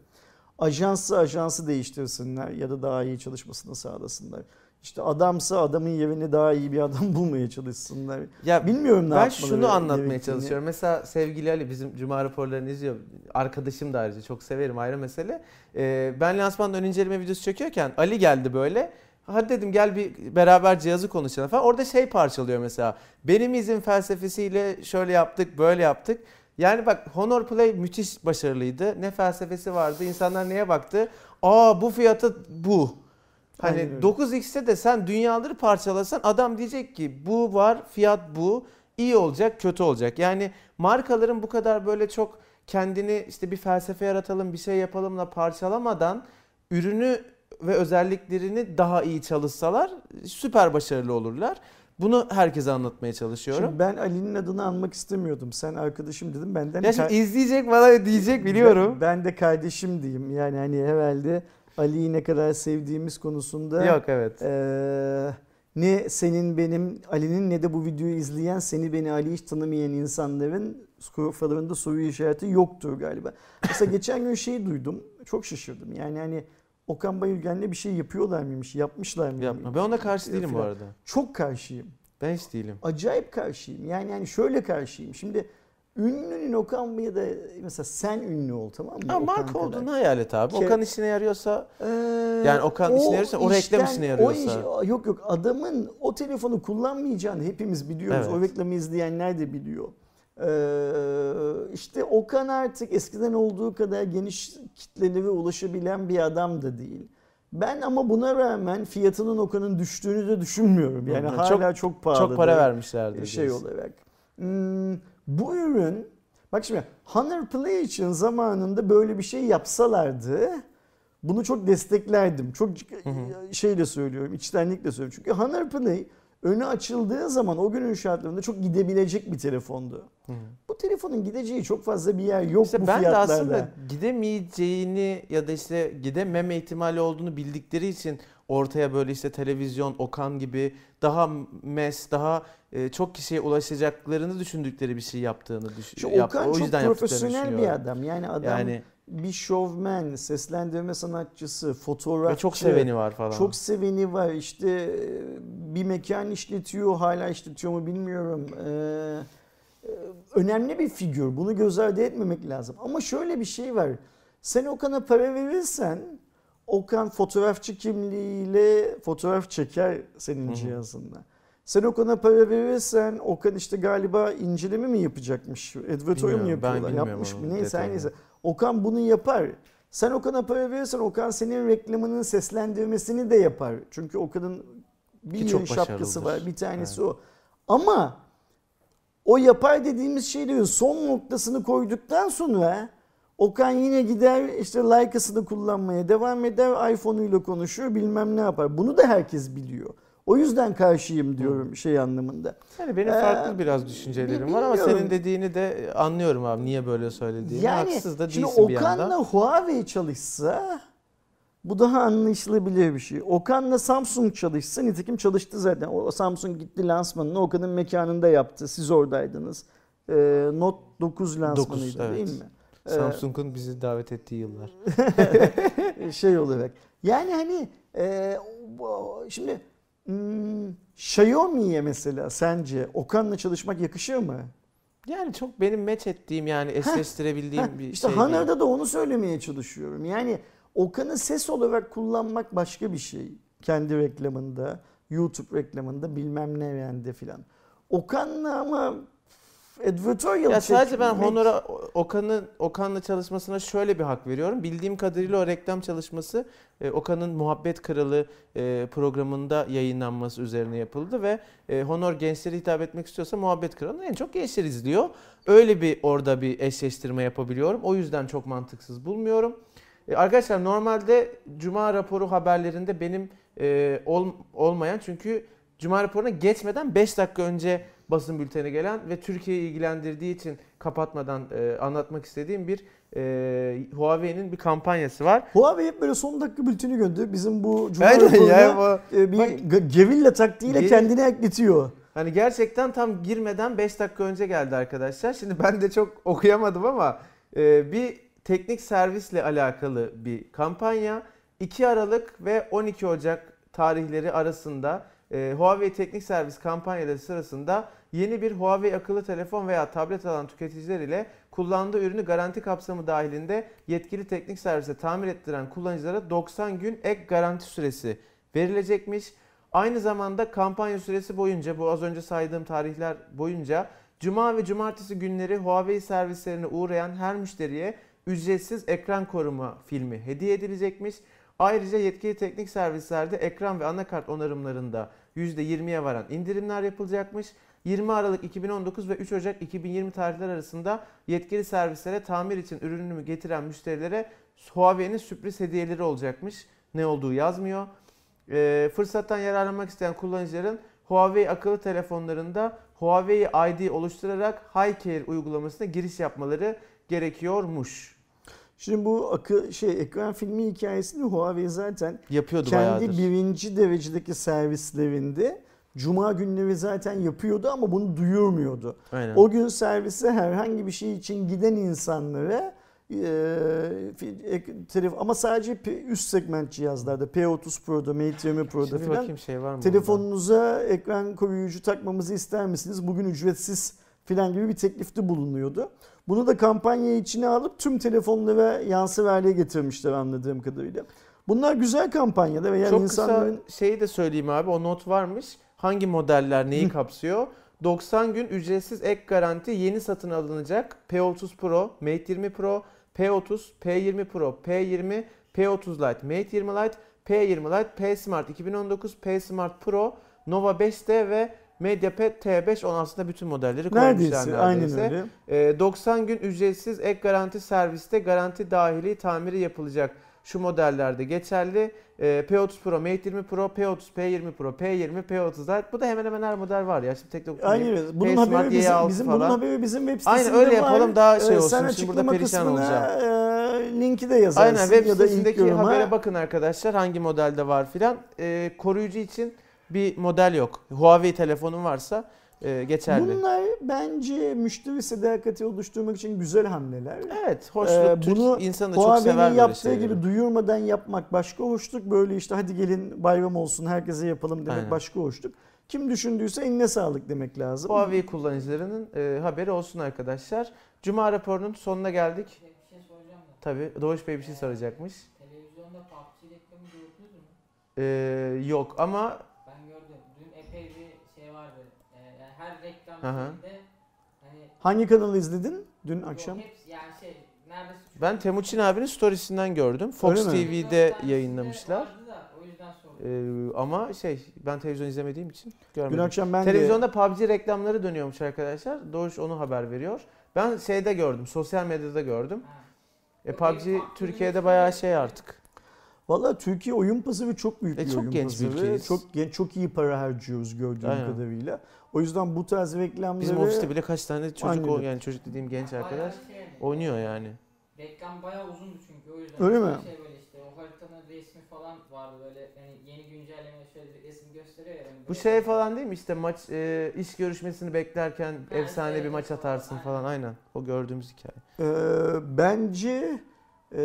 Ajansı ajansı değiştirsinler ya da daha iyi çalışmasını sağlasınlar. İşte adamsa adamın yerine daha iyi bir adam bulmaya çalışsınlar.
Ya
Bilmiyorum ne
ben şunu anlatmaya
gerektiğini.
çalışıyorum. Mesela sevgili Ali bizim Cuma raporlarını izliyor. Arkadaşım da ayrıca çok severim ayrı mesele. Ee, ben lansmandan ön inceleme videosu çekiyorken Ali geldi böyle. Hadi dedim gel bir beraber cihazı konuşalım falan. Orada şey parçalıyor mesela. Benim izin felsefesiyle şöyle yaptık böyle yaptık. Yani bak Honor Play müthiş başarılıydı. Ne felsefesi vardı. İnsanlar neye baktı? Aa bu fiyatı bu. Hani
Aynen öyle.
9x'te de sen dünyaları parçalasan adam diyecek ki bu var fiyat bu iyi olacak kötü olacak. Yani markaların bu kadar böyle çok kendini işte bir felsefe yaratalım bir şey yapalımla parçalamadan ürünü ve özelliklerini daha iyi çalışsalar süper başarılı olurlar. Bunu herkese anlatmaya çalışıyorum.
Şimdi ben Ali'nin adını anmak istemiyordum. Sen arkadaşım dedim benden.
ya şimdi izleyecek bana diyecek biliyorum.
Ben, ben de kardeşim diyeyim. Yani hani herhalde Ali'yi ne kadar sevdiğimiz konusunda
Yok evet.
eee, ne senin benim Ali'nin ne de bu videoyu izleyen seni beni Ali hiç tanımayan insanların kafalarında soru işareti yoktur galiba. Mesela geçen gün şeyi duydum. Çok şaşırdım. Yani hani Okan Bayülgen'le bir şey yapıyorlar mıymış? Yapmışlar mı?
Yapma. Ben ona karşı değilim bu arada.
Çok karşıyım.
Ben hiç değilim.
Acayip karşıyım. Yani yani şöyle karşıyım. Şimdi ünlünün Okan Bey'e de mesela sen ünlü ol tamam mı?
Ha, marka
kadar.
olduğunu hayal et abi.
Ke-
Okan işine yarıyorsa
Ee,
Yani Okan işine yarıyorsa, o reklam işine
o
yarıyorsa.
iş- yok yok adamın o telefonu kullanmayacağını hepimiz biliyoruz.
Evet.
O reklamı izleyenler de biliyor. Ee, işte Okan artık eskiden olduğu kadar geniş kitlelere ulaşabilen bir adam da değil. Ben ama buna rağmen fiyatının Okan'ın düştüğünü de düşünmüyorum. Yani
Hı
hala çok, pahalı.
çok para
da.
vermişlerdir.
şey
diyorsun.
olarak. Hmm, bu ürün bak şimdi Honor Play için zamanında böyle bir şey yapsalardı bunu çok desteklerdim. Çok şeyle söylüyorum, içtenlikle söylüyorum. Çünkü Honor Play önü açıldığı zaman o günün şartlarında çok gidebilecek bir telefondu.
Hı.
Bu telefonun gideceği çok fazla bir yer yok
İşte
bu
ben de
fiyatlarda.
aslında gidemeyeceğini ya da işte gidememe ihtimali olduğunu bildikleri için ortaya böyle işte televizyon, Okan gibi daha mes, daha e, çok kişiye ulaşacaklarını düşündükleri bir şey yaptığını düşünüyorum.
Okan çok
yaptıklarını
profesyonel bir adam. Yani adam
Yani
bir şovmen, seslendirme sanatçısı, fotoğrafçı.
ve çok seveni var falan.
Çok seveni var. İşte e, bir mekan işletiyor, hala işletiyor mu bilmiyorum. Ee, önemli bir figür. Bunu göz ardı etmemek lazım. Ama şöyle bir şey var. Sen Okan'a para verirsen Okan fotoğrafçı kimliğiyle fotoğraf çeker senin
Hı hı.
cihazında. Sen Okan'a para verirsen Okan işte galiba inceleme mi yapacakmış? Advertorial mu yapıyorlar? Yapmış mı? Neyse
detayını.
neyse. Okan bunu yapar. Sen Okan'a para verirsen Okan senin reklamının seslendirmesini de yapar. Çünkü Okan'ın bir yığın şapkası var. Bir tanesi o. Ama o yapar dediğimiz şeylerin son noktasını koyduktan sonra Okan yine gider işte Leica'sını kullanmaya devam eder. iPhone'uyla konuşur bilmem ne yapar. Bunu da herkes biliyor. O yüzden karşıyım diyorum şey anlamında.
Yani benim
Ee,
farklı biraz düşüncelerim var ama senin dediğini de anlıyorum abi niye böyle söylediğini.
Yani
Haksız da
şimdi
değilsin bir yandan.
Okan'la Huawei çalışsa bu daha anlaşılabilir bir şey. Okan'la Samsung çalışsa nitekim çalıştı zaten. O Samsung gitti lansmanını Okan'ın mekanında yaptı. Siz oradaydınız. Ee, Note 9 lansmanıydı
Dokuz, evet.
değil mi? Ee,
Samsung'un bizi davet ettiği yıllar.
şey olarak. Yani hani e, şimdi hmm, Xiaomi'ye mesela sence Okan'la çalışmak yakışır mı?
Yani çok benim match ettiğim yani eşleştirebildiğim
Heh,
bir
işte
şey değil.
Honor'da da onu söylemeye çalışıyorum. Yani Okan'ı ses olarak kullanmak başka bir şey. Kendi reklamında, YouTube reklamında bilmem ne yerinde filan. Okan'la ama advertorial
Ya sadece ben
çekmek-
Honor'a Okan'ın Okan'la çalışmasına şöyle bir hak veriyorum. Bildiğim kadarıyla o reklam çalışması e, Okan'ın Muhabbet Kralı e, programında yayınlanması üzerine yapıldı ve e, Honor gençlere hitap etmek istiyorsa Muhabbet Kralı'nı en çok gençler izliyor. Öyle bir orada bir eşleştirme yapabiliyorum. O yüzden çok mantıksız bulmuyorum. E, arkadaşlar normalde Cuma raporu haberlerinde benim e, ol- olmayan çünkü Cuma raporuna geçmeden 5 dakika önce basın bülteni gelen ve Türkiye'yi ilgilendirdiği için kapatmadan e, anlatmak istediğim bir e, Huawei'nin bir kampanyası var.
Huawei hep böyle son dakika bülteni gönderiyor. Bizim bu Cuma
bu
e, bir
Bak-
ge- gevilla taktiğiyle
Ge-
kendini ekletiyor.
Hani gerçekten tam girmeden 5 dakika önce geldi arkadaşlar. Şimdi ben de çok okuyamadım ama e, bir teknik servisle alakalı bir kampanya. 2 Aralık ve 12 Ocak tarihleri arasında e, Huawei Teknik Servis kampanyaları sırasında yeni bir Huawei akıllı telefon veya tablet alan tüketiciler ile kullandığı ürünü garanti kapsamı dahilinde yetkili teknik servise tamir ettiren kullanıcılara 90 gün ek garanti süresi verilecekmiş. Aynı zamanda kampanya süresi boyunca bu az önce saydığım tarihler boyunca Cuma ve Cumartesi günleri Huawei servislerine uğrayan her müşteriye ücretsiz ekran koruma filmi hediye edilecekmiş. Ayrıca yetkili teknik servislerde ekran ve anakart onarımlarında %20'ye varan indirimler yapılacakmış. 20 Aralık 2019 ve 3 Ocak 2020 tarihler arasında yetkili servislere tamir için ürününü getiren müşterilere Huawei'nin sürpriz hediyeleri olacakmış. Ne olduğu yazmıyor. Ee, fırsattan yararlanmak isteyen kullanıcıların Huawei akıllı telefonlarında Huawei ID oluşturarak HiCare uygulamasına giriş yapmaları gerekiyormuş.
Şimdi bu akı şey ekran filmi hikayesini Huawei zaten
Yapıyordu
kendi
bayağıdır.
birinci derecedeki servislerinde Cuma günleri zaten yapıyordu ama bunu duyurmuyordu.
Aynen.
O gün servise herhangi bir şey için giden insanlara e, telef- ama sadece üst segment cihazlarda P30 Pro'da, Mate 20 Pro'da filan
şey var mı?
telefonunuza ekran koruyucu takmamızı ister misiniz? Bugün ücretsiz filan gibi bir teklifte bulunuyordu. Bunu da kampanya içine alıp tüm telefonlara yansır hale getirmişler anladığım kadarıyla. Bunlar güzel kampanyalar ve yani
Çok
insanların
kısa şeyi de söyleyeyim abi. O not varmış. Hangi modeller neyi kapsıyor? 90 gün ücretsiz ek garanti yeni satın alınacak P30 Pro, Mate 20 Pro, P30, P20 Pro, P20, P30 Lite, Mate 20 Lite, P20 Lite, P Smart 2019, P Smart Pro, Nova 5T ve MediaPad T5 on aslında bütün modelleri koymuşlar
neredeyse, aynen
neredeyse.
öyle.
Ee, 90 gün ücretsiz ek garanti serviste garanti dahili tamiri yapılacak. Şu modellerde geçerli. Ee, P30 Pro, Mate 20 Pro, P30, P20 Pro, P20, P30 Lite. Bu da hemen hemen her model var ya. Şimdi tek tek
Aynen. Bunun haberi bizim,
Y6
bizim bunun haberi bizim web sitesinde
Aynen öyle
var.
yapalım, daha şey
Ee,
olsun.
Sen
Şimdi burada perişan
kısmına e, linki de yazarsın
Aynen web
ya da ilk
sitesindeki
yoruma.
habere bakın arkadaşlar hangi modelde var filan. Ee, koruyucu için bir model yok. Huawei telefonun varsa e, geçerli.
Bunlar bence müşteri sadakati oluşturmak için güzel hamleler.
Evet, hoşluk.
Ee,
Türk
bunu
insanı da çok sever
yaptığı
şeyleri.
gibi duyurmadan yapmak başka hoşluk. Böyle işte hadi gelin bayram olsun herkese yapalım demek
Aynen.
başka hoşluk. Kim düşündüyse eline sağlık demek lazım.
Huawei kullanıcılarının e, haberi olsun arkadaşlar. Cuma raporunun sonuna geldik.
Bir şey soracağım da.
Tabii Doğuş Bey bir şey soracakmış.
Televizyonda PUBG reklamı gördünüz mü?
Ee, yok ama
Ben gördüm. Dün epey bir şey vardı. Ee, yani her reklam
Hı hı.
şeyinde hani
Hangi kanalı izledin dün
yok,
akşam?
hepsi yani şey neredeyse şu-
ben Temuçin abinin storiesinden gördüm. Fox
Öyle mi?
TV'de
Dört tanesinde
yayınlamışlar.
vardı da, o yüzden sordum.
Ee, ama şey ben televizyon izlemediğim için
Dün
görmedim.
akşam ben de
Televizyonda PUBG reklamları dönüyormuş arkadaşlar. Doğuş onu haber veriyor. Ben şeyde gördüm, sosyal medyada gördüm.
Ha.
E PUBG Türkiye'de bayağı şey artık.
Valla Türkiye oyun pazarı çok büyük
E,
bir
çok
oyun
genç bir
pazarı.
ülkeyiz.
Çok genç, çok iyi para harcıyoruz gördüğüm
Aynen.
kadarıyla. O yüzden bu tarz reklamları
Bizim ofiste bile kaç tane çocuk
Aynen
o yani çocuk dediğim genç arkadaş
şey yani.
oynuyor yani.
Reklam bayağı uzundu çünkü o yüzden.
Öyle mi?
Şey böyle işte o haritanın resmi falan vardı böyle yani yeni güncelleme şöyle bir resim gösteriyor ya. yani
Bu şey falan değil mi işte maç e, iş görüşmesini beklerken
Ha,
efsane
işte
bir maç atarsın
aynen.
falan aynen. O gördüğümüz hikaye.
Ee, bence e,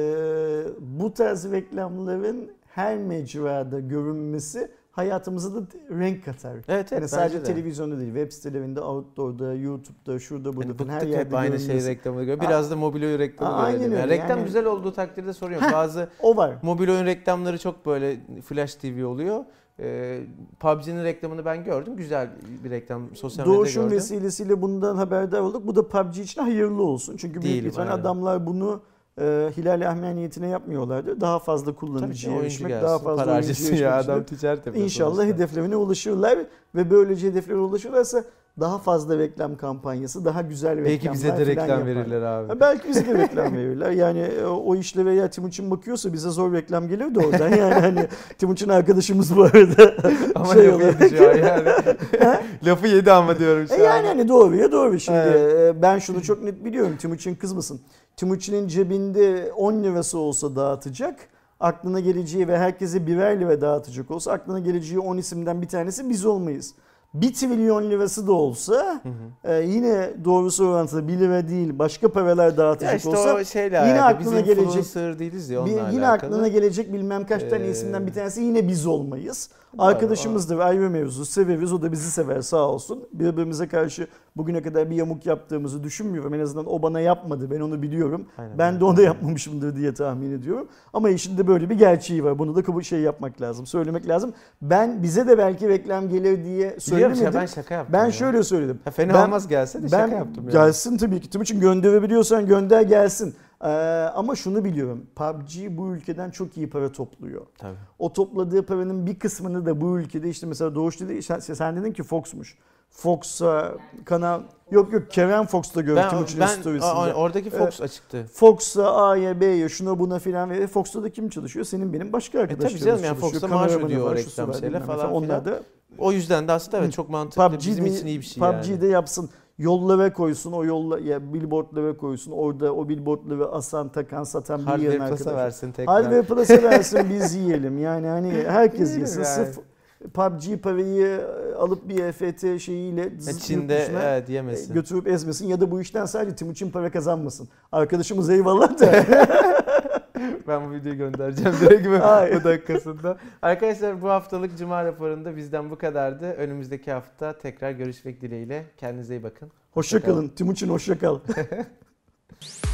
bu tarz reklamların her mecrada görünmesi hayatımıza da renk katar.
Evet evet
Yani sadece
de.
televizyonda değil, web sitelerinde, outdoor'da, YouTube'da, şurada burada falan her yerde
hep aynı şey reklamı görüyor. Biraz da mobil oyun reklamı
Aynen
görelim. Yani reklam
yani-
güzel olduğu takdirde sorun yok.
Heh.
Bazı
O var.
mobil oyun reklamları çok böyle Flash TV oluyor. Ee, PUBG'nin reklamını ben gördüm. Güzel bir reklam sosyal medyada
Doğuş'un
gördüm.
vesilesiyle bundan haberdar olduk. Bu da PUBG için hayırlı olsun. Çünkü büyük
aynen.
adamlar bunu e, Hilal Ahmer niyetine yapmıyorlardı. Daha fazla kullanıcıya erişmek,
gelsin.
daha fazla
para
oyuncuya
ya adam ticaret yapıyor
İnşallah
sonuçta.
hedeflerine ulaşırlar ve böylece hedeflerine ulaşırlarsa daha fazla reklam kampanyası, daha güzel reklamlar
Belki bize de reklam
yapar.
verirler abi.
Ha, belki bize de reklam verirler. Yani e, o işlere ya Timuçin bakıyorsa bize zor reklam gelir de oradan. Yani hani Timuçin arkadaşımız bu arada.
Ama
şey
lafı
olarak-
yedi şu an yani. lafı yedi ama diyorum şu
E
an.
yani hani doğru ya doğru şimdi.
Evet.
e, Ben şunu çok net biliyorum. Timuçin kızmasın. Timuçin'in cebinde 10 lirası olsa dağıtacak. Aklına geleceği ve herkese birer lira dağıtacak olsa aklına geleceği 10 isimden bir tanesi biz olmayız. 1 trilyon lirası da olsa
Hı hı.
e, yine doğrusu orantıda 1 lira değil başka paralar
Ya
dağıtacak
işte
olsa yine
alakalı.
aklına
Biz
gelecek-
değiliz ya
bir- yine
alakalı.
aklına gelecek bilmem kaç tane
Ee,
isimden bir tanesi yine biz olmayız. Arkadaşımızdır ayrı mevzu severiz o da bizi sever sağ olsun. Birbirimize karşı bugüne kadar bir yamuk yaptığımızı düşünmüyorum. En azından o bana yapmadı ben onu biliyorum.
Aynen.
Ben de ona yapmamışımdır diye tahmin ediyorum. Ama işin de böyle bir gerçeği var. Bunu da şey yapmak lazım. Söylemek lazım. Ben bize de belki reklam gelir diye
Biliyorum
söylemedim.
ya,
Ben,
ben şaka yaptım. ya.
şöyle söyledim.
Ya fena
Ben-
olmaz gelse de
Ben
şaka yaptım yani.
gelsin tabii ki. Tabii için gönderebiliyorsan gönder gelsin. Ee, ama şunu biliyorum. PUBG bu ülkeden çok iyi para topluyor.
Tabii.
O topladığı paranın bir kısmını da bu ülkede işte mesela Doğuş dedi sen dedin ki Fox'muş. Fox'a kanal yok yok Kerem Fox'ta gördüm
Ben,
Timuçin'in
ben
storiesinde.
oradaki Fox açıktı.
Fox'a, A'ya, B'ye, şuna buna filan ve Fox'ta da kim çalışıyor? Senin benim başka arkadaşlarımız
E, canım yani. Fox'ta maaş ödüyor o reklam şeyle
ne
falan
Onlar da
O yüzden de aslında evet çok mantıklı. Bizim için iyi bir şey yani.
PUBG'de yapsın. Yollara koysun, o yolla ya billboardlara koysun. Orada o billboardları asan, takan, satan bir
Hardware
yerin
Plus'a
arkadaşı.
versin tekrar.
Hardware Plus'a versin biz yiyelim. Yani hani herkes yesin.
yani.
Sırf PUBG parayı alıp bir EFT şeyiyle
Çin'de evet yemesin.
götürüp ezmesin ya da bu işten sadece Timuçin para kazanmasın. Arkadaşımız eyvallah da.
Ben bu videoyu göndereceğim direkt bu- dakikasında. Arkadaşlar bu haftalık Cuma raporunda bizden bu kadardı. Önümüzdeki hafta tekrar görüşmek dileğiyle. Kendinize iyi bakın.
Hoşça kalın. Timuçin hoşça kal.